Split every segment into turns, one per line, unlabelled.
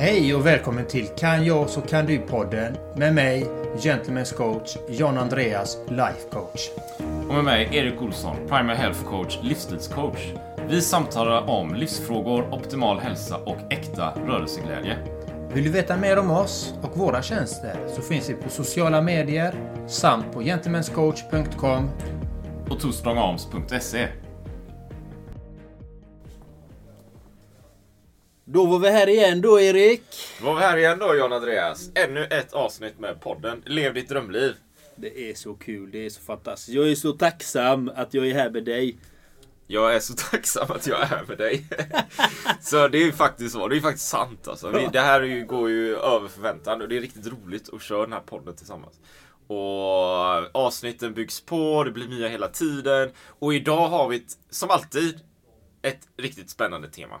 Hej och välkommen till Kan jag så kan du-podden med mig, Gentlemen's coach John Andreas, life coach.
Och med mig Erik Olsson, primary health coach, livsstilscoach. Vi samtalar om livsfrågor, optimal hälsa och äkta rörelseglädje.
Vill du veta mer om oss och våra tjänster så finns vi på sociala medier samt på gentlemanscoach.com
Och twostrongarms.se.
Då var vi här igen då Erik.
Då var vi här igen då John Andreas. Ännu ett avsnitt med podden Lev ditt drömliv.
Det är så kul, det är så fantastiskt. Jag är så tacksam att jag är här med dig.
Jag är så tacksam att jag är här med dig. så det är ju faktiskt så. Det är faktiskt sant alltså. Vi, det här är ju, går ju över förväntan och det är riktigt roligt att köra den här podden tillsammans. Och avsnitten byggs på, det blir nya hela tiden. Och idag har vi ett, som alltid ett riktigt spännande tema.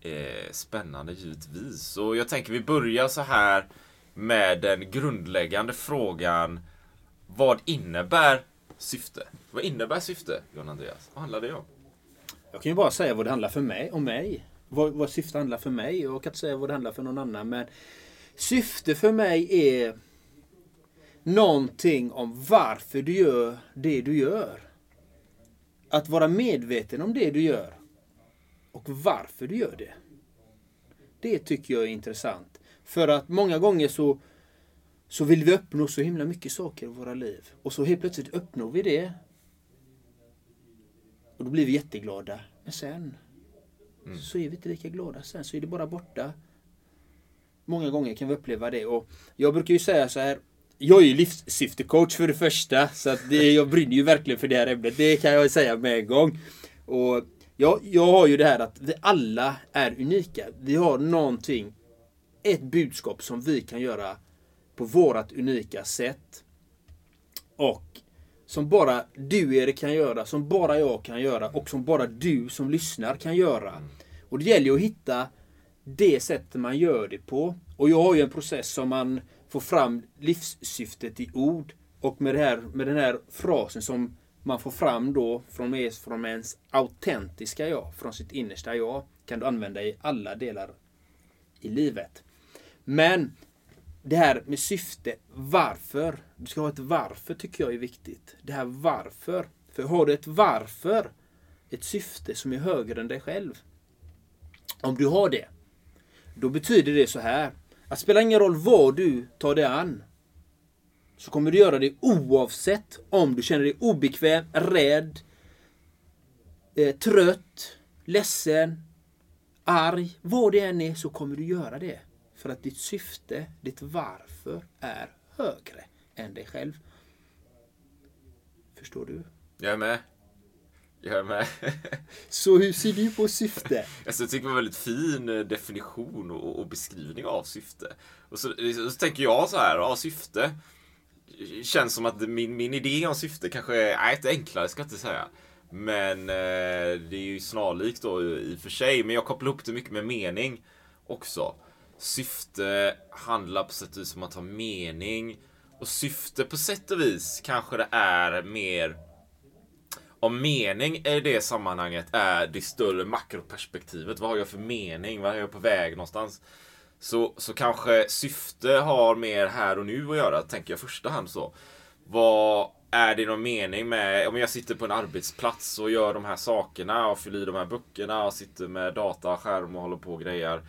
eh, spännande givetvis. Och jag tänker vi börjar så här med den grundläggande frågan. Vad innebär syfte? Vad innebär syfte, John Andreas? Vad handlar det om?
Jag kan ju bara säga vad det handlar för mig, om mig. Vad, vad syfte handlar för mig. Jag kan inte säga vad det handlar för någon annan. Men syfte för mig är någonting om varför du gör det du gör. Att vara medveten om det du gör. Och varför du gör det. Det tycker jag är intressant. För att många gånger så, så vill vi uppnå så himla mycket saker i våra liv. Och så helt plötsligt uppnår vi det. Och då blir vi jätteglada. Men sen så är vi inte lika glada sen. Så är det bara borta. Många gånger kan vi uppleva det. Och jag brukar ju säga så här. Jag är ju livssyftecoach för det första. Så att det, jag brinner ju verkligen för det här ämnet. Det kan jag säga med en gång. Och jag, jag har ju det här att vi alla är unika. Vi har någonting, ett budskap som vi kan göra på vårat unika sätt. Och som bara du Erik kan göra, som bara jag kan göra och som bara du som lyssnar kan göra. Och det gäller ju att hitta det sättet man gör det på. Och jag har ju en process som man får fram livssyftet i ord. Och med, här, med den här frasen som man får fram då från, från ens autentiska jag, från sitt innersta jag, kan du använda i alla delar i livet. Men det här med syfte, varför? Du ska ha ett varför tycker jag är viktigt. Det här varför. För har du ett varför, ett syfte som är högre än dig själv. Om du har det, då betyder det så här. Att spelar ingen roll vad du tar dig an. Så kommer du göra det oavsett om du känner dig obekväm, rädd, eh, trött, ledsen, arg. Vad det än är så kommer du göra det. För att ditt syfte, ditt varför är högre än dig själv. Förstår du?
Jag är med. Jag är med.
Så hur ser du på syfte?
Alltså, jag tycker det var en väldigt fin eh, definition och, och beskrivning av syfte. Och så, så tänker jag så här, ja, syfte. Känns som att min, min idé om syfte kanske är, nej, inte enklare ska jag inte säga. Men eh, det är ju snarlikt då i och för sig. Men jag kopplar ihop det mycket med mening också. syfte handlar på sätt och vis om att ha mening. Och syfte på sätt och vis kanske det är mer om mening i det sammanhanget är det större makroperspektivet. Vad har jag för mening? Vad är jag på väg någonstans? Så, så kanske syfte har mer här och nu att göra, tänker jag i första hand så. Vad är det någon mening med, om jag sitter på en arbetsplats och gör de här sakerna och fyller i de här böckerna och sitter med dataskärm och håller på och grejer.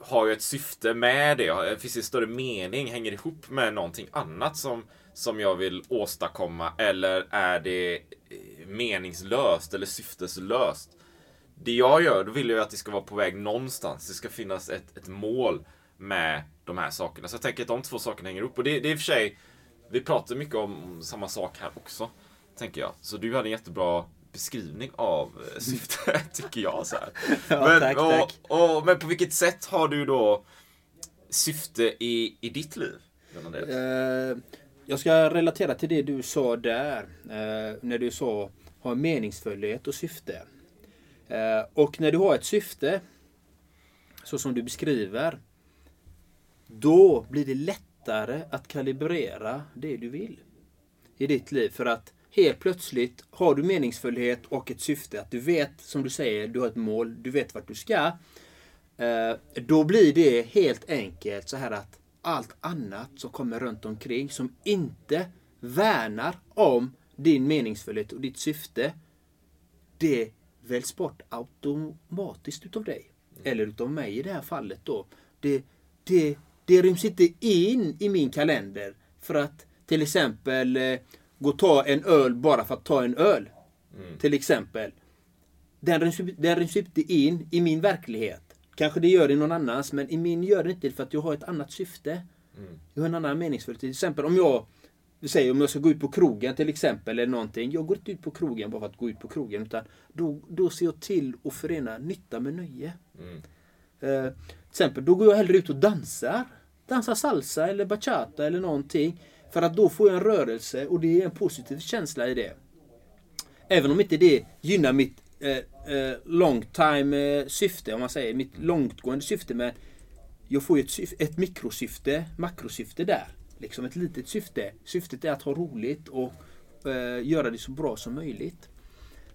Har jag ett syfte med det? Finns det en större mening? Hänger det ihop med någonting annat som, som jag vill åstadkomma? Eller är det meningslöst eller syfteslöst? Det jag gör, då vill jag att det ska vara på väg någonstans. Det ska finnas ett, ett mål med de här sakerna. Så jag tänker att de två sakerna hänger ihop. Och det, det är i och för sig vi pratar mycket om samma sak här också. Tänker jag. Så du hade en jättebra beskrivning av eh, syftet, tycker jag. Så
ja,
men,
tack,
och,
tack.
Och, men på vilket sätt har du då syfte i, i ditt liv?
Uh, jag ska relatera till det du sa där. Uh, när du sa ha meningsfullhet och syfte. Eh, och när du har ett syfte, så som du beskriver, då blir det lättare att kalibrera det du vill i ditt liv. För att helt plötsligt har du meningsfullhet och ett syfte. Att du vet, som du säger, du har ett mål, du vet vart du ska. Eh, då blir det helt enkelt så här att allt annat som kommer runt omkring som inte värnar om din meningsfullhet och ditt syfte. Det väljs bort automatiskt utav dig. Eller utav mig i det här fallet då. Det, det det ryms inte in i min kalender för att till exempel eh, gå och ta en öl bara för att ta en öl. Mm. Till exempel. Den ryms, den ryms inte in i min verklighet. Kanske det gör det i någon annans, men i min gör det inte för att jag har ett annat syfte. Mm. Jag har en annan meningsfull. Till exempel om jag säger om jag ska gå ut på krogen till exempel eller någonting. Jag går inte ut på krogen bara för att gå ut på krogen utan då, då ser jag till att förena nytta med nöje. Mm. Uh, till exempel, då går jag hellre ut och dansar. Dansar salsa eller bachata eller någonting. För att då får jag en rörelse och det är en positiv känsla i det. Även om inte det gynnar mitt eh, eh, long time eh, syfte, om man säger. Mitt långtgående syfte. Men jag får ju ett, ett mikrosyfte, makrosyfte där. Liksom ett litet syfte. Syftet är att ha roligt och eh, göra det så bra som möjligt.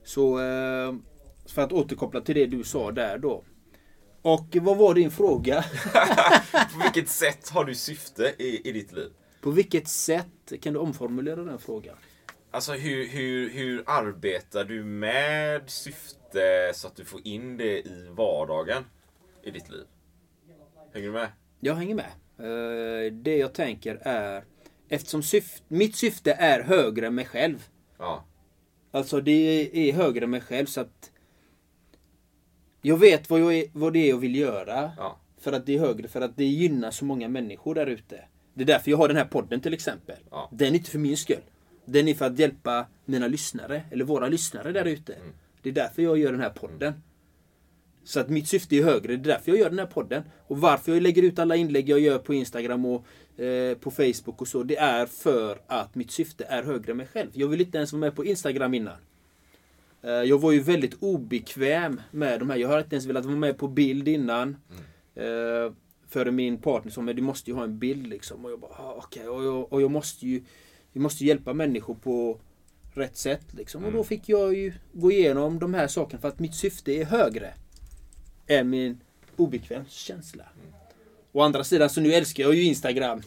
Så eh, för att återkoppla till det du sa där då. Och vad var din fråga?
på vilket sätt har du syfte i, i ditt liv?
På vilket sätt? Kan du omformulera den frågan?
Alltså hur, hur, hur arbetar du med syfte så att du får in det i vardagen i ditt liv? Hänger du med?
Jag hänger med. Eh, det jag tänker är, eftersom syft, mitt syfte är högre än mig själv.
Ja.
Alltså det är högre än mig själv så att jag vet vad, jag är, vad det är jag vill göra.
Ja.
För att det är högre, för att det gynnar så många människor där ute. Det är därför jag har den här podden till exempel.
Ja.
Den är inte för min skull. Den är för att hjälpa mina lyssnare, eller våra lyssnare där ute. Mm. Det är därför jag gör den här podden. Så att mitt syfte är högre, det är därför jag gör den här podden. Och varför jag lägger ut alla inlägg jag gör på Instagram och eh, på Facebook och så. Det är för att mitt syfte är högre än mig själv. Jag vill inte ens vara med på Instagram innan. Eh, jag var ju väldigt obekväm med de här. Jag har inte ens velat vara med på bild innan. Mm. För min partner sa, men du måste ju ha en bild liksom. Och jag bara, ah, okej. Okay. Och, jag, och jag måste ju jag måste hjälpa människor på rätt sätt. Liksom. Och då mm. fick jag ju gå igenom de här sakerna för att mitt syfte är högre är min obekvämskänsla. Mm. Å andra sidan så nu älskar jag ju Instagram.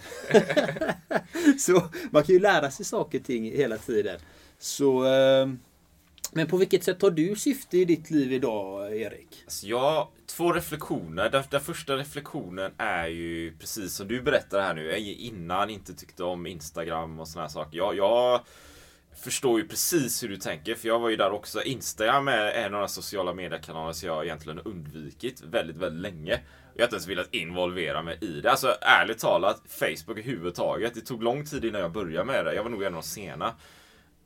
så man kan ju lära sig saker och ting hela tiden. Så eh, men på vilket sätt har du syfte i ditt liv idag, Erik?
Alltså jag, två reflektioner. Den, den, första reflektionen är ju precis som du berättar här nu. Jag innan inte tyckte om Instagram och såna här saker. Jag, jag förstår ju precis hur du tänker, för jag var ju där också. Instagram är en av de sociala mediekanaler som jag egentligen undvikit väldigt, väldigt länge. Jag har inte ens velat involvera mig i det. Alltså ärligt talat, Facebook överhuvudtaget. Det tog lång tid innan jag började med det. Jag var nog en av de sena.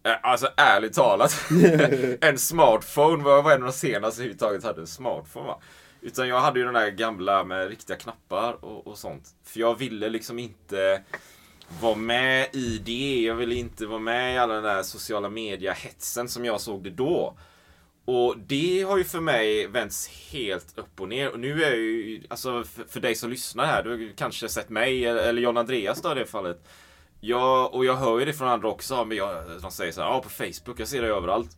Eh, alltså ärligt talat. en smartphone var, var en av de senaste överhuvudtaget hade en smartphone va. Utan jag hade ju den där gamla med riktiga knappar och, och sånt. För jag ville liksom inte vara med i det. Jag ville inte vara med i alla den där sociala media-hetsen som jag såg det då. Och det har ju för mig vänts helt upp och ner. Och nu är jag ju, alltså för, för dig som lyssnar här, du har kanske sett mig eller, John Andreas då i det fallet. Ja, och jag hör ju det från andra också. Men jag, de säger så här, ja på Facebook, jag ser det överallt.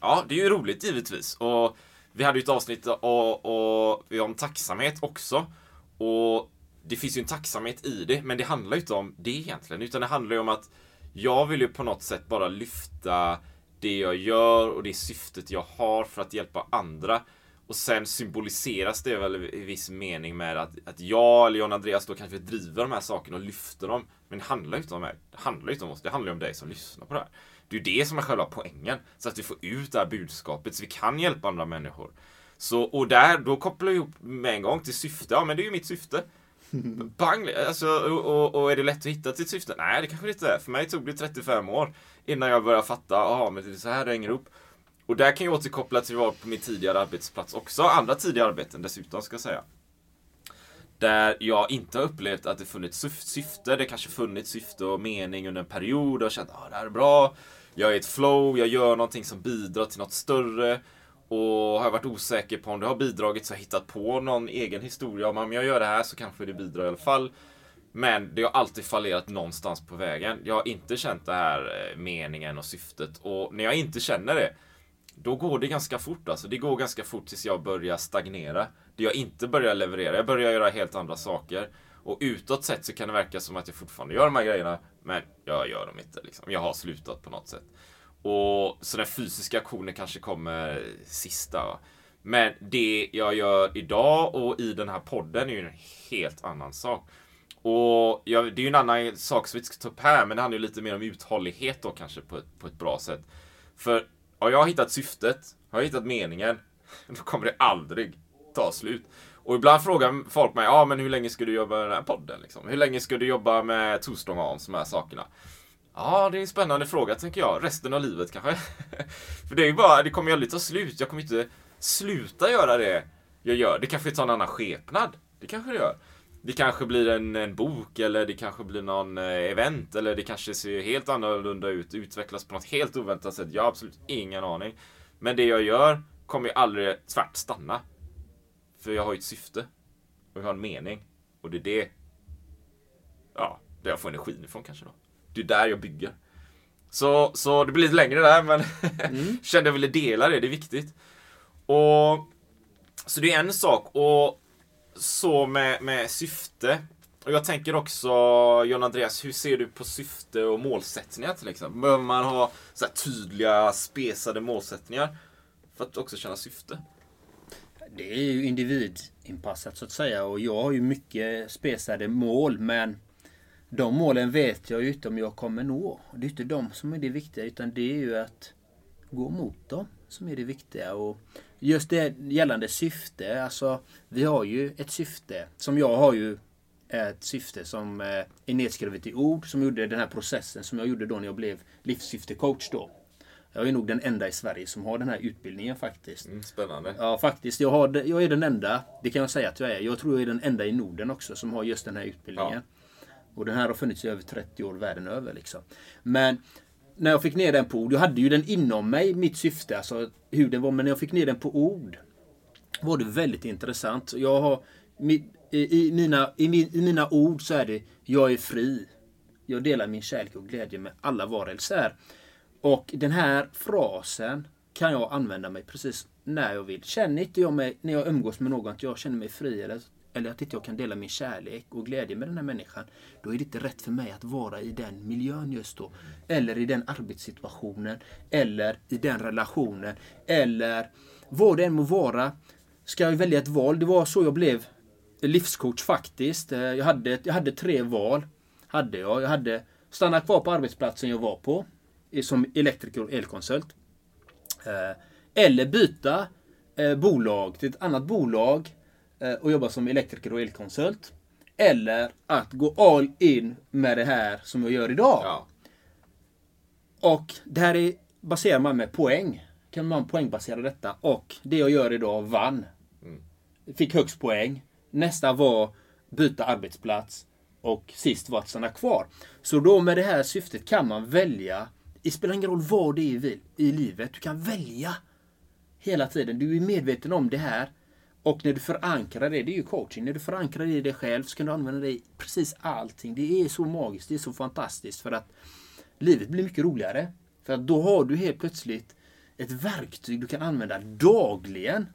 Ja, det är ju roligt givetvis. Och vi hade ju ett avsnitt och, och, om tacksamhet också. Och det finns ju en tacksamhet i det, men det handlar ju inte om det egentligen. Utan det handlar ju om att jag vill ju på något sätt bara lyfta det jag gör och det syftet jag har för att hjälpa andra. Och sen symboliseras det väl i viss mening med att, att jag eller John Andreas då kanske driver de här sakerna och lyfter dem. Men det handlar ju inte om mig. Det handlar ju inte om oss. Det handlar ju om dig som lyssnar på det här. Det är ju det som är själva poängen. Så att vi får ut det här budskapet så vi kan hjälpa andra människor. Så, och där, då kopplar vi ihop med en gång till syfte. Ja, men det är ju mitt syfte. Bang! Alltså, och, och, är det lätt att hitta sitt syfte? Nej, det kanske det inte är. För mig tog det 35 år innan jag började fatta, jaha, men det är så här det hänger ihop. Och där kan jag återkoppla till vad på min tidigare arbetsplats också. Andra tidigare arbeten dessutom, ska jag säga. Där jag inte har upplevt att det funnits syfte. Det kanske funnits syfte och mening under en period. Och känt att ah, det här är bra. Jag är i ett flow, jag gör någonting som bidrar till något större. Och har jag varit osäker på om det har bidragit så har jag hittat på någon egen historia. Om jag gör det här så kanske det bidrar i alla fall. Men det har alltid fallerat någonstans på vägen. Jag har inte känt det här eh, meningen och syftet. Och när jag inte känner det, då går det ganska fort. Alltså. Det går ganska fort tills jag börjar stagnera. Det jag inte börjar leverera. Jag börjar göra helt andra saker. Och utåt sett så kan det verka som att jag fortfarande gör de här grejerna. Men jag gör dem inte. Liksom. Jag har slutat på något sätt. Och så den fysiska aktionen kanske kommer sista. Men det jag gör idag och i den här podden är ju en helt annan sak. Och ja, det är ju en annan sak som vi inte ska ta upp här, men det handlar ju lite mer om uthållighet då kanske på ett, på ett bra sätt. För har jag hittat syftet, har jag hittat meningen, då kommer det aldrig ta slut. Och ibland frågar folk mig, ja men hur länge ska du jobba med den här podden? Liksom? Hur länge ska du jobba med Torstång och de här sakerna? Ja, det är en spännande fråga tänker jag. Resten av livet kanske? För det är ju bara, det kommer ju aldrig ta slut. Jag kommer inte sluta göra det jag gör. Det kanske tar en annan skepnad. Det kanske det gör. Det kanske blir en, en bok eller det kanske blir någon eh, event eller det kanske ser helt annorlunda ut, utvecklas på något helt oväntat sätt. Jag har absolut ingen aning. Men det jag gör kommer ju aldrig tvärt stanna. För jag har ju ett syfte. Och jag har en mening. Och det är det, ja, där jag får energin ifrån kanske då. Det är där jag bygger. Så, så det blir lite längre där, men mm. kände jag ville dela det, det är viktigt. Och Så det är en sak. Och så med, med syfte. Och jag tänker också, John Andreas, hur ser du på syfte och målsättningar till exempel? Behöver man ha så tydliga, spesade målsättningar för att också känna syfte?
Det är ju individinpassat så att säga och jag har ju mycket spesade mål men de målen vet jag ju inte om jag kommer nå. Det är inte de som är det viktiga utan det är ju att gå mot dem som är det viktiga. Och just det gällande syfte, alltså vi har ju ett syfte som jag har ju ett syfte som eh, är nedskrivet i ord som gjorde den här processen som jag gjorde då när jag blev livssyftecoach då. Jag är nog den enda i Sverige som har den här utbildningen faktiskt.
Mm, spännande.
Ja, faktiskt. Jag, har, jag är den enda. Det kan jag säga att jag är. Jag tror jag är den enda i Norden också som har just den här utbildningen. Ja. Och den här har funnits i över 30 år världen över. Liksom. Men när jag fick ner den på ord, jag hade ju den inom mig, mitt syfte, alltså hur den var, men när jag fick ner den på ord var det väldigt intressant. Jag har, i, i, mina, i, i mina ord så är det, jag är fri. Jag delar min kärlek och glädje med alla varelser. Och den här frasen kan jag använda mig precis när jag vill. Känner inte jag mig, när jag umgås med någon, att jag känner mig fri eller eller att inte jag kan dela min kärlek och glädje med den här människan, då är det inte rätt för mig att vara i den miljön just då. Eller i den arbetssituationen, eller i den relationen, eller vad det än må vara. Ska jag välja ett val? Det var så jag blev livscoach faktiskt. Eh, jag hade, jag hade tre val. Hade jag. Jag hade stanna kvar på arbetsplatsen jag var på som elektriker och elkonsult. Eh, eller byta eh, bolag till ett annat bolag och jobba som elektriker och elkonsult. Eller att gå all in med det här som jag gör idag. Ja. Och det här är, baserar man med poäng. Kan man poängbasera detta. Och det jag gör idag vann. Mm. Fick högst poäng. Nästa var byta arbetsplats. Och sist var att stanna kvar. Så då med det här syftet kan man välja. Det spelar ingen roll vad det är i livet. Du kan välja Hela tiden. Du är medveten om det här. Och när du förankrar det, det är ju coaching. När du förankrar det i dig själv så kan du använda det i precis allting. Det är så magiskt, det är så fantastiskt för att livet blir mycket roligare. För att då har du helt plötsligt ett verktyg du kan använda dagligen.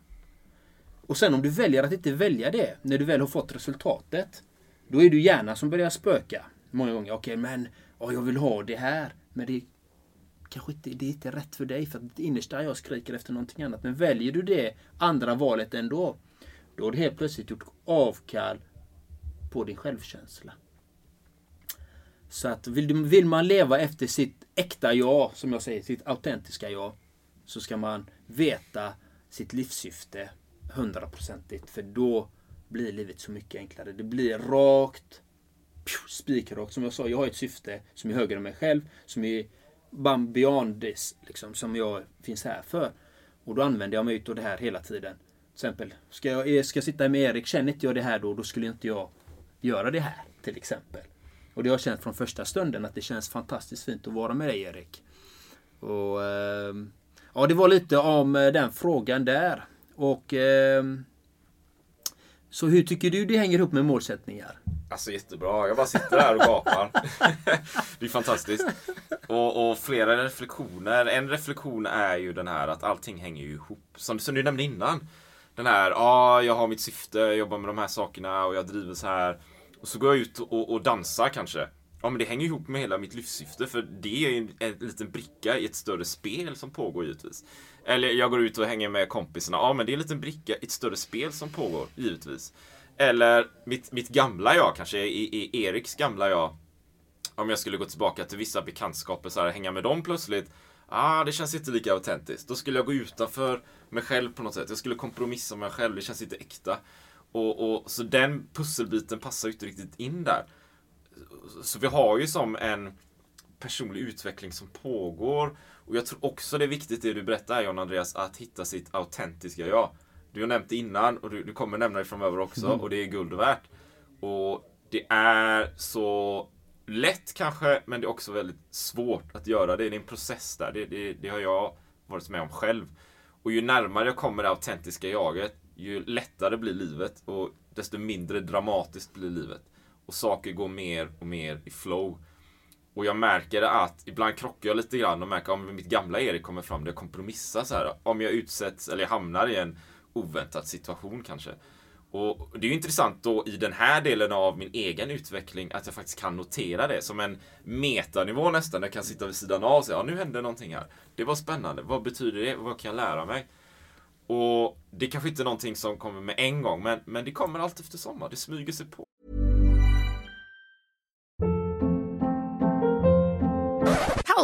Och sen om du väljer att inte välja det, när du väl har fått resultatet. Då är det hjärnan som börjar spöka. Många gånger. Okej, okay, men oh, jag vill ha det här. Men det kanske inte det är inte rätt för dig. För att ditt innersta jag skriker efter någonting annat. Men väljer du det andra valet ändå. Då har du helt plötsligt gjort avkall på din självkänsla. Så att vill, vill man leva efter sitt äkta jag, som jag säger, sitt autentiska jag. Så ska man veta sitt livssyfte hundraprocentigt. För då blir livet så mycket enklare. Det blir rakt, spikrakt. Som jag sa, jag har ett syfte som är högre än mig själv. Som är beyond this, liksom, som jag finns här för. Och då använder jag mig av det här hela tiden. Till exempel, ska jag, eh, ska jag sitta med Erik, känner inte jag det här då, då skulle inte jag göra det här. Till exempel. Och det har jag känt från första stunden att det känns fantastiskt fint att vara med dig Erik. Och eh, Ja, det var lite om eh, den frågan där. Och eh, så hur tycker du det hänger ihop med målsättningar?
Alltså jättebra. Jag bara sitter här och gapar. det är fantastiskt. Och, och, flera reflektioner. En reflektion är ju den här att allting hänger ju ihop. Som, som du nämnde innan. Den här, ja, ah, jag har mitt syfte, jag jobbar med de här sakerna och jag driver så här. Och så går jag ut och, och dansar kanske. Ja men det hänger ihop med hela mitt livssyfte för det är en, en liten bricka i ett större spel som pågår givetvis. Eller jag går ut och hänger med kompisarna. Ja men det är en liten bricka i ett större spel som pågår givetvis. Eller mitt, mitt gamla jag kanske, i, i Eriks gamla jag. Om jag skulle gå tillbaka till vissa bekantskaper så här, hänga med dem plötsligt. Ah, det känns inte lika autentiskt. Då skulle jag gå utanför mig själv på något sätt. Jag skulle kompromissa med mig själv. Det känns inte äkta. Och, och, så den pusselbiten passar ju inte riktigt in där. Så vi har ju som en personlig utveckling som pågår. Och jag tror också det är viktigt det du berättar John Andreas, att hitta sitt autentiska jag. Du har nämnt det innan och du, du kommer nämna det framöver också mm. och det är guld värt. Och det är så lätt kanske, men det är också väldigt svårt att göra det. Det är en process där. Det, det, det har jag varit med om själv. Och ju närmare jag kommer det autentiska jaget, ju lättare blir livet och desto mindre dramatiskt blir livet. Och saker går mer och mer i flow. Och jag märker att ibland krockar jag lite grann och märker om mitt gamla Erik kommer fram, där jag kompromissar så här. Om jag utsätts, eller jag hamnar i en oväntad situation kanske. Och det är ju intressant då i den här delen av min egen utveckling att jag faktiskt kan notera det som en metanivå nästan. Jag kan sitta vid sidan av och säga, ja nu hände någonting här. Det var spännande. Vad betyder det? Vad kan jag lära mig? Och det kanske inte är någonting som kommer med en gång, men, men det kommer allt efter sommar. Det smyger sig på.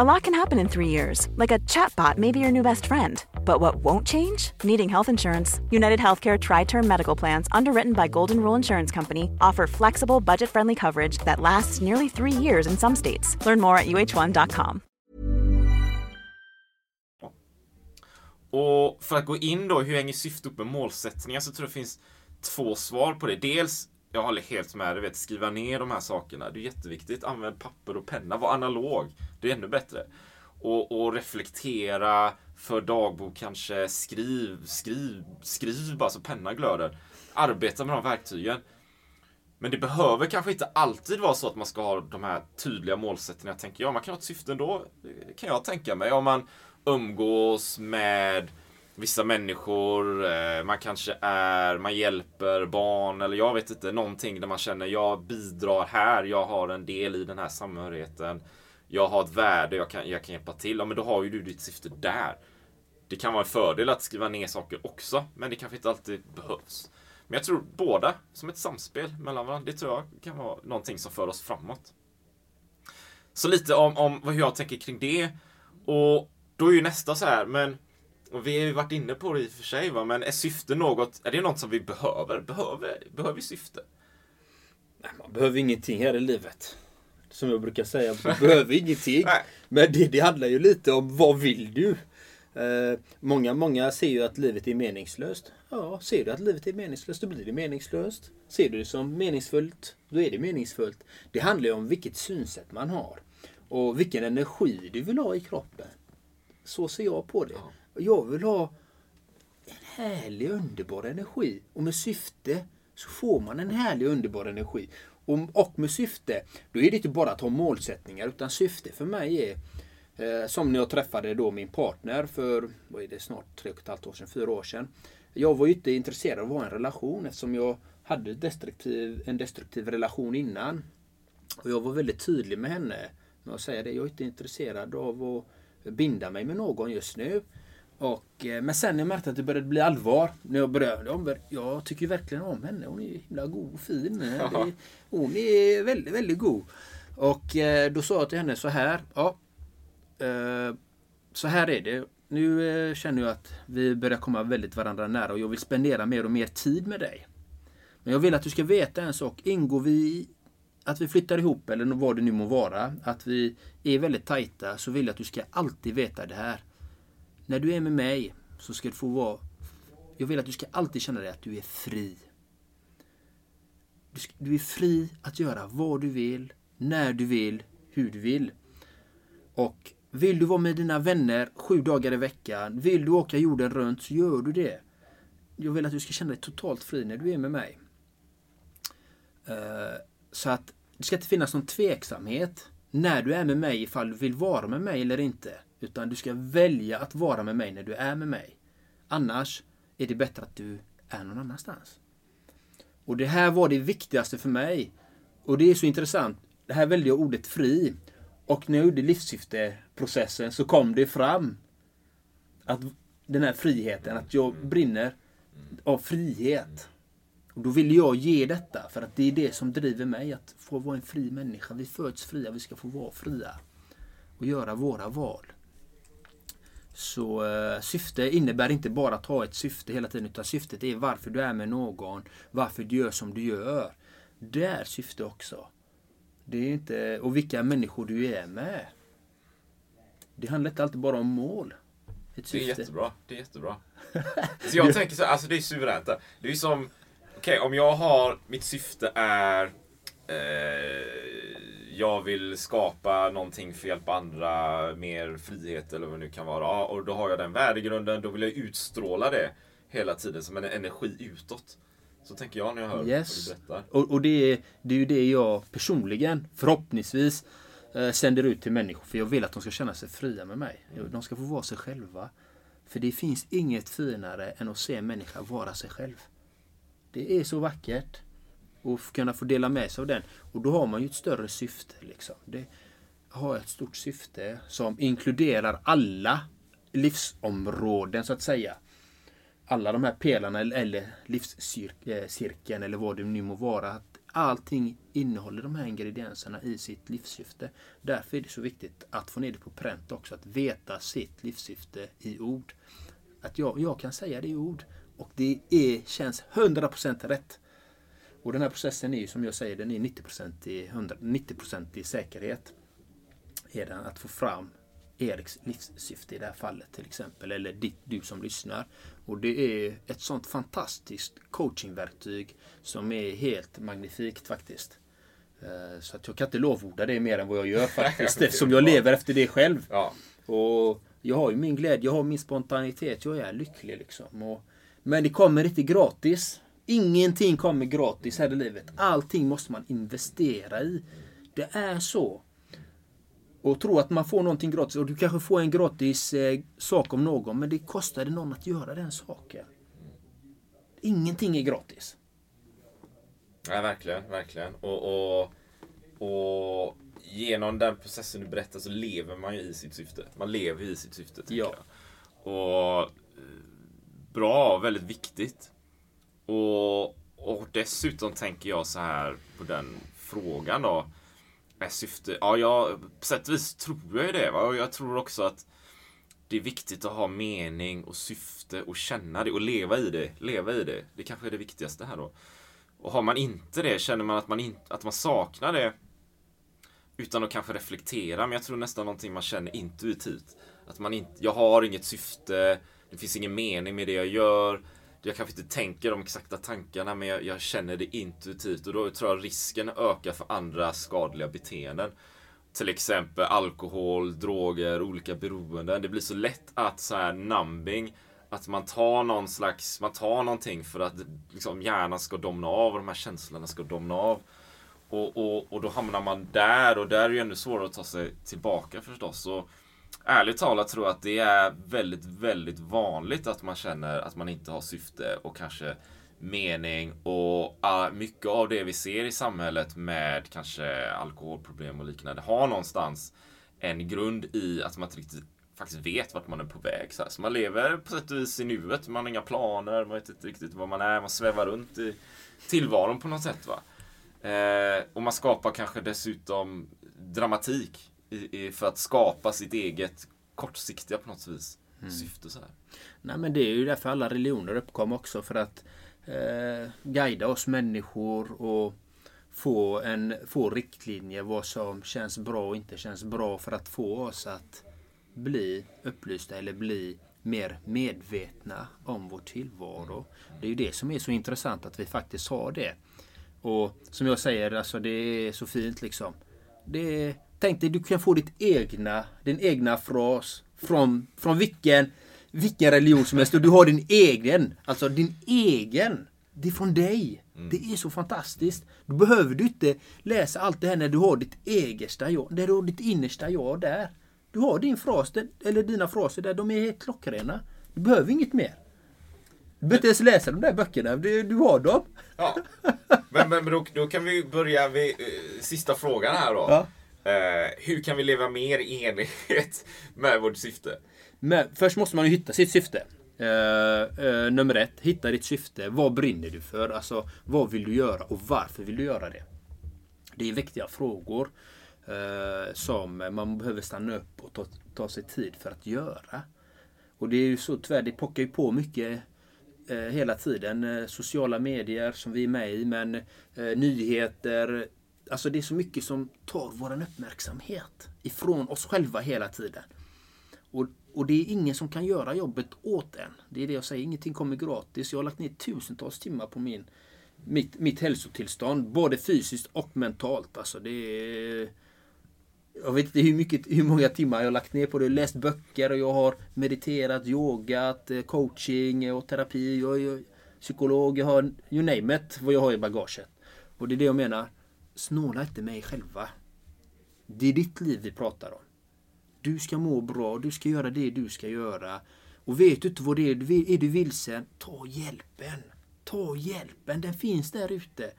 A lot can happen in three years, like a chatbot may be your new best friend. But what won't change? Needing health insurance. United Healthcare Tri Term Medical Plans, underwritten by Golden Rule Insurance Company, offer flexible, budget friendly coverage that lasts nearly three years in some states. Learn more at uh1.com.
Och för att gå in då, hur hänger syftet upp med målsättningar? Så tror jag det finns två svar på det. Dels jag håller helt med dig. Skriva ner de här sakerna. Det är jätteviktigt. Använd papper och penna. Var analog. Det är ännu bättre. Och, och reflektera. För dagbok kanske. Skriv, skriv, skriv bara så pennan glöder. Arbeta med de verktygen. Men det behöver kanske inte alltid vara så att man ska ha de här tydliga målsättningarna. Tänker jag. Man kan ha ett syfte ändå. Det kan jag tänka mig. Om man umgås med vissa människor, eh, man kanske är, man hjälper barn eller jag vet inte, någonting där man känner jag bidrar här, jag har en del i den här samhörigheten. Jag har ett värde, jag kan, jag kan hjälpa till. Ja, men då har ju du ditt syfte där. Det kan vara en fördel att skriva ner saker också, men det kanske inte alltid behövs. Men jag tror båda, som ett samspel mellan varandra, det tror jag kan vara någonting som för oss framåt. Så lite om, om hur jag tänker kring det. Och då är ju nästa så här, men och vi har ju varit inne på det i och för sig, va? men är syfte något, är det något som vi behöver? Behöver, behöver vi syfte?
Nej, man behöver ingenting här i livet. Som jag brukar säga, man behöver ingenting.
Nej.
Men det, det handlar ju lite om vad vill du? Eh, många, många ser ju att livet är meningslöst. Ja, ser du att livet är meningslöst, då blir det meningslöst. Ser du det som meningsfullt, då är det meningsfullt. Det handlar ju om vilket synsätt man har. Och vilken energi du vill ha i kroppen. Så ser jag på det. Jag vill ha en härlig, underbar energi. Och med syfte så får man en härlig, underbar energi. Och, och med syfte, då är det inte bara att ha målsättningar. Utan syfte för mig är Eh, som när jag träffade då min partner för, vad är det, snart tre och ett halvt år sedan, fyra år sedan. Jag var ju inte intresserad av att ha en relation eftersom jag hade destruktiv, en destruktiv relation innan. Och jag var väldigt tydlig med henne Jag säger det. Jag är inte intresserad av att binda mig med någon just nu. Och, eh, men sen när jag märkte att det började bli allvar. När jag började, ja, men jag tycker verkligen om henne. Hon är himla god och fin. Det- Hon är väldigt, väldigt god. Och eh, då sa jag till henne så här. Ja, eh, så här är det. Nu känner jag att vi börjar komma väldigt varandra nära och jag vill spendera mer och mer tid med dig. Men jag vill att du ska veta en sak. Ingår vi att vi flyttar ihop eller vad det nu må vara, att vi är väldigt tajta, så vill jag att du ska alltid veta det här. När du är med mig så ska du få vara... Jag vill att du ska alltid känna dig att du är fri. Du, ska, du är fri att göra vad du vill, när du vill, hur du vill. Och vill du vara med dina vänner sju dagar i veckan, vill du åka jorden runt så gör du det. Jag vill att du ska känna dig totalt fri när du är med mig. Eh, så att det ska inte finnas någon tveksamhet när du är med mig ifall du vill vara med mig eller inte. Utan du ska välja att vara med mig när du är med mig. Annars är det bättre att du är någon annanstans. Och det här var det viktigaste för mig. Och det är så intressant. Det här väljer jag ordet fri. Och när jag gjorde livssyfteprocessen så kom det fram att den här friheten, att jag brinner av frihet. Och då ville jag ge detta för att det är det som driver mig att få vara en fri människa. Vi föds fria, vi ska få vara fria och göra våra val. Så eh, syfte innebär inte bara att ha ett syfte hela tiden utan syftet är varför du är med någon, varför du gör som du gör. Det är syfte också. Det är inte, och vilka människor du är med. Det handlar inte alltid bara om mål.
Det är jättebra. Det är jättebra. Så jag tänker så här, alltså det är suveränt. Det är som, okej om jag har, mitt syfte är eh, jag vill skapa någonting för att hjälpa andra, mer frihet eller vad det nu kan vara. Ja, och då har jag den värdegrunden, då vill jag utstråla det hela tiden som en energi utåt. Så tänker jag när jag hör
Yes.
vad du berättar.
Och, och det, är, det är ju det jag personligen, förhoppningsvis, eh, sänder ut till människor. För jag vill att de ska känna sig fria med mig. De ska få vara sig själva. För det finns inget finare än att se en människa vara sig själv. Det är så vackert. Och kunna få dela med sig av den. Och då har man ju ett större syfte. Liksom. Det har ett stort syfte som inkluderar alla livsområden så att säga alla de här pelarna eller- eller livscirkeln eh, eller vad det nu må vara. Att allting innehåller de här ingredienserna i sitt livssyfte. Därför är det så viktigt att få ner det på pränt också. Att veta sitt livssyfte i ord. Att jag, jag kan säga det i ord. Och det är, känns 100% rätt. Och den här processen är ju som jag säger, den är 90% i, 100, 90% i säkerhet. Är den att få fram Eriks livssyfte i det här fallet till exempel. Eller ditt, du som lyssnar. Och det är ett sånt fantastiskt coachingverktyg som är helt magnifikt faktiskt. Eh, Så att jag kan inte lovorda det mer än vad jag gör faktiskt. eftersom jag lever efter det själv.
Ja.
Och jag har ju min glädje, jag har min spontanitet, jag är lycklig liksom. Och, men det kommer inte gratis. Ingenting kommer gratis här i livet. Allting måste man investera i. Det är så. Och tro att man får någonting gratis. Och du kanske får en gratis eh, sak om någon. Men det kostade någon att göra den saken. Ingenting är gratis.
Ja, verkligen, verkligen. Och, och, och genom den processen du berättar så lever man ju i sitt syfte. Man lever i sitt syfte,
Ja.
jag. Och eh, bra, väldigt viktigt. Och, och dessutom tänker jag så här på den frågan då. Med syfte, ja, jag, på sätt och vis tror jag ju det. Va? Och jag tror också att det är viktigt att ha mening och syfte och känna det och leva i det. Leva i det. Det kanske är det viktigaste här då. Och har man inte det, känner man att man, in, att man saknar det utan att kanske reflektera, men jag tror nästan någonting man känner intuitivt. Att man inte, jag har inget syfte, det finns ingen mening med det jag gör. Jag kanske inte tänker de exakta tankarna, men jag, jag känner det intuitivt och då tror jag risken ökar för andra skadliga beteenden. Till exempel alkohol, droger, olika beroenden. Det blir så lätt att så här numbing, att man tar någon slags, man tar någonting för att liksom hjärnan ska domna av och de här känslorna ska domna av. Och, och, och då hamnar man där och där är det ju ännu svårare att ta sig tillbaka förstås. Och ärligt talat tror jag att det är väldigt, väldigt vanligt att man känner att man inte har syfte och kanske mening och uh, mycket av det vi ser i samhället med kanske alkoholproblem och liknande har någonstans en grund i att man inte riktigt faktiskt vet vart man är på väg. Så, så man lever på sätt och vis i nuet, man har inga planer, man vet inte riktigt var man är, man svävar runt i tillvaron på något sätt. Va? Eh, och man skapar kanske dessutom dramatik i, i, för att skapa sitt eget kortsiktiga på något vis mm. syfte. Så här.
Nej men det är ju därför alla religioner uppkom också. För att eh, guida oss människor och få, en, få riktlinjer vad som känns bra och inte känns bra för att få oss att bli upplysta eller bli mer medvetna om vår tillvaro. Det är ju det som är så intressant att vi faktiskt har det. Och som jag säger, alltså det är så fint liksom. Det är, tänk dig, du kan få ditt egna, din egna fras från, från vilken, vilken religion som helst. Och du har din egen. Alltså din egen. Det är från dig. Mm. Det är så fantastiskt. Då behöver du inte läsa allt det här när du har ditt egersta jag. När du har ditt innersta jag där. Du har din fras, eller dina fraser där. De är helt klockrena. Du behöver inget mer. Du behöver inte ens läsa de där böckerna. Du, du har dem.
Ja. Men, men då, då kan vi börja vid eh, sista frågan här då. Ja. Eh, hur kan vi leva mer i enlighet med vårt syfte?
Men först måste man ju hitta sitt syfte. Uh, uh, nummer ett, hitta ditt syfte. Vad brinner du för? Alltså, vad vill du göra och varför vill du göra det? Det är viktiga frågor uh, som man behöver stanna upp och ta, ta sig tid för att göra. Och det är ju så tyvärr, det pockar ju på mycket hela tiden. sociala medier som vi är med i, men nyheter. Alltså det är så mycket som tar vår uppmärksamhet ifrån oss själva hela tiden. Och och det är ingen som kan göra jobbet åt en. Det är det jag säger, ingenting kommer gratis. Jag har lagt ner tusentals timmar på min, mitt, mitt hälsotillstånd. Både fysiskt och mentalt. Alltså det är, jag vet inte hur, mycket, hur många timmar jag har lagt ner på det. Jag har Läst böcker och jag har mediterat, yogat, eh, coaching och terapi. Jag är psykolog, jag har you name it, vad jag har i bagaget. Och det är det jag menar. Snåla inte med er själva. Det är ditt liv vi pratar om. Du ska må bra, du ska göra det du ska göra. Och vet du inte vad det är, är du vilsen, ta hjälpen. Ta hjälpen, den finns där ute.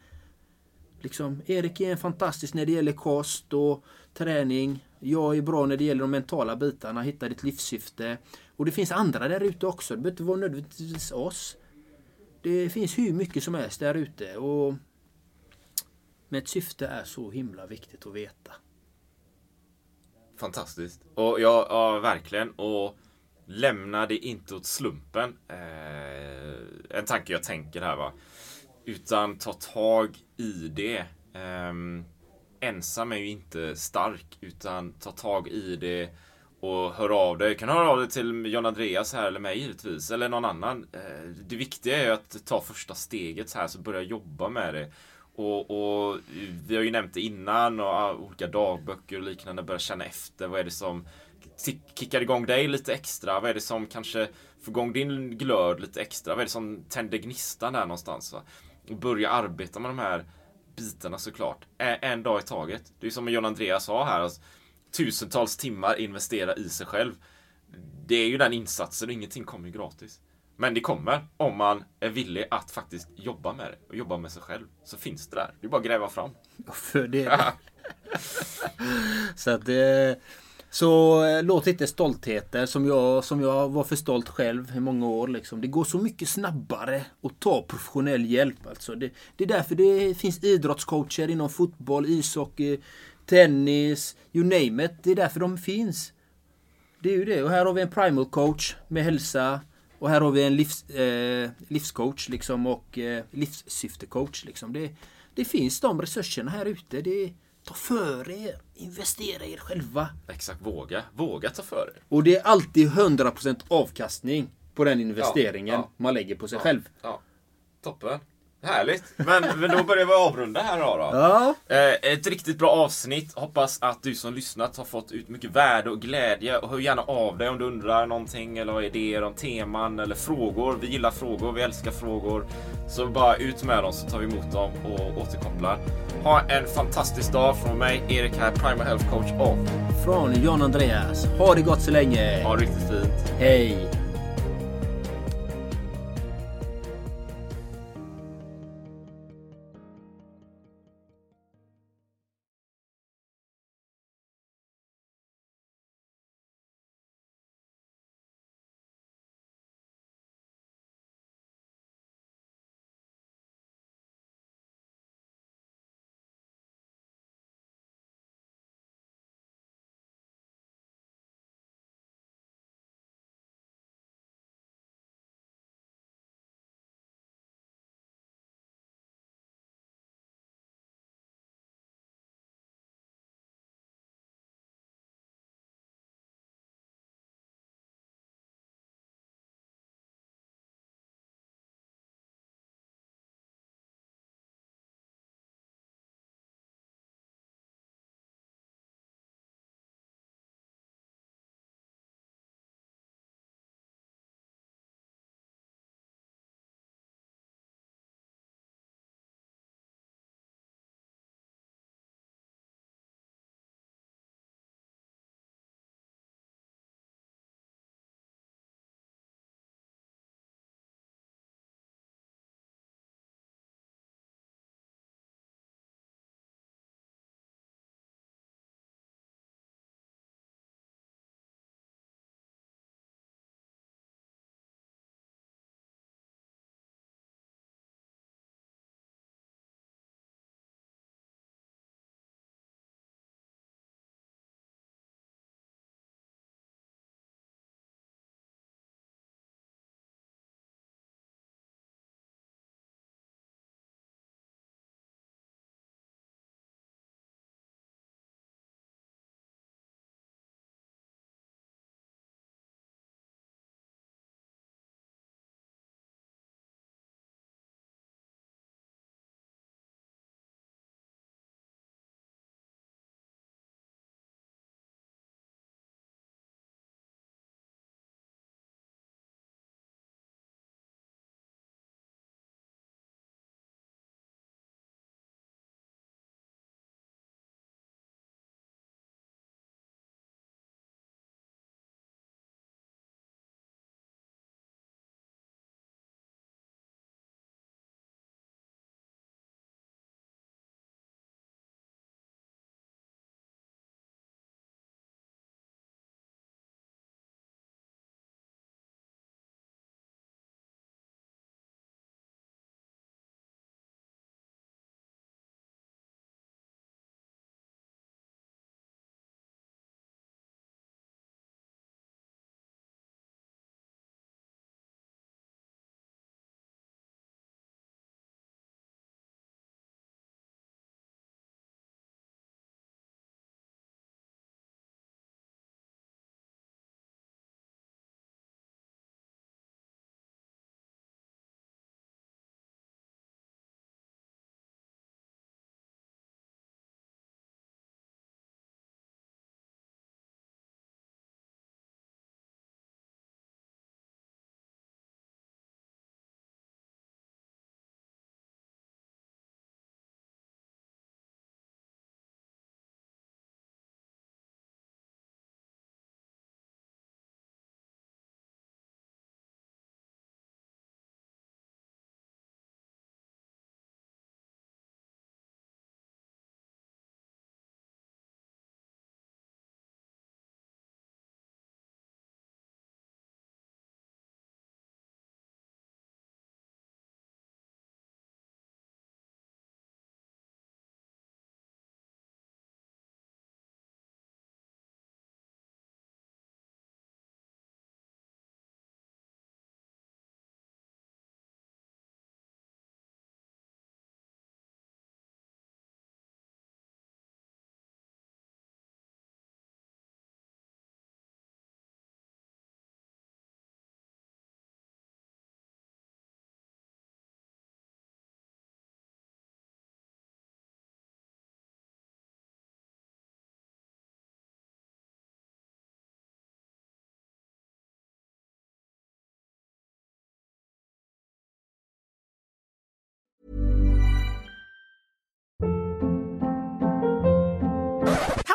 Liksom, Erik är fantastisk när det gäller kost och träning. Jag är bra när det gäller de mentala bitarna, hitta ditt livssyfte. Och det finns andra där ute också, det behöver inte vara nödvändigtvis oss. Det finns hur mycket som helst där ute. Och med ett syfte är så himla viktigt att veta.
Fantastiskt. Och ja, ja verkligen. Och lämna det inte åt slumpen. Eh, en tanke jag tänker här va. Utan ta tag i det. Eh, ensam är ju inte stark. Utan ta tag i det och hör av dig. Du kan höra av dig till John Andreas här eller mig givetvis. Eller någon annan. Eh, det viktiga är ju att ta första steget så här så börja jobba med det. Och, och, vi har ju nämnt det innan och ah, olika dagböcker och liknande. Börja känna efter. Vad är det som kickar igång dig lite extra? Vad är det som kanske får igång din glöd lite extra? Vad är det som tänder gnistan där någonstans? Va? Och börja arbeta med de här bitarna såklart. En, dag i taget. Det är som John Andreas sa här. Alltså, tusentals timmar investera i sig själv. Det är ju den insatsen och ingenting kommer ju gratis. Men det kommer om man är villig att faktiskt jobba med det och jobba med sig själv. Så finns det där. Det är bara att gräva fram.
För det. så att det... Så eh, låt inte stoltheter som jag, som jag var för stolt själv i många år. Liksom. Det går så mycket snabbare att ta professionell hjälp. Alltså. Det, det är därför det finns idrottscoacher inom fotboll, ishockey, tennis, you name it. Det är därför de finns. Det är ju det. Och här har vi en primal coach med hälsa. Och här har vi en livs, eh, livscoach liksom och eh, livssyftecoach. Liksom. Det, det finns de resurserna här ute. Det, ta för er. Investera i er själva.
Exakt, våga. Våga ta för er.
Och det är alltid 100% avkastning på den investeringen
Ja, ja.
man lägger på sig
Ja,
själv.
Toppen. Härligt. Men, men då börjar vi avrunda här då. då.
Ja.
Eh, ett riktigt bra avsnitt. Hoppas att du som lyssnat har fått ut mycket värde och glädje. Och hör gärna av dig om du undrar någonting eller har idéer om teman eller frågor. Vi gillar frågor, vi älskar frågor. Så bara ut med dem så tar vi emot dem och återkopplar. Ha en fantastisk dag från mig, Erik här, Primal Health Coach och
Från John Andreas. Ha det gott så länge.
ha det riktigt fint.
Hej.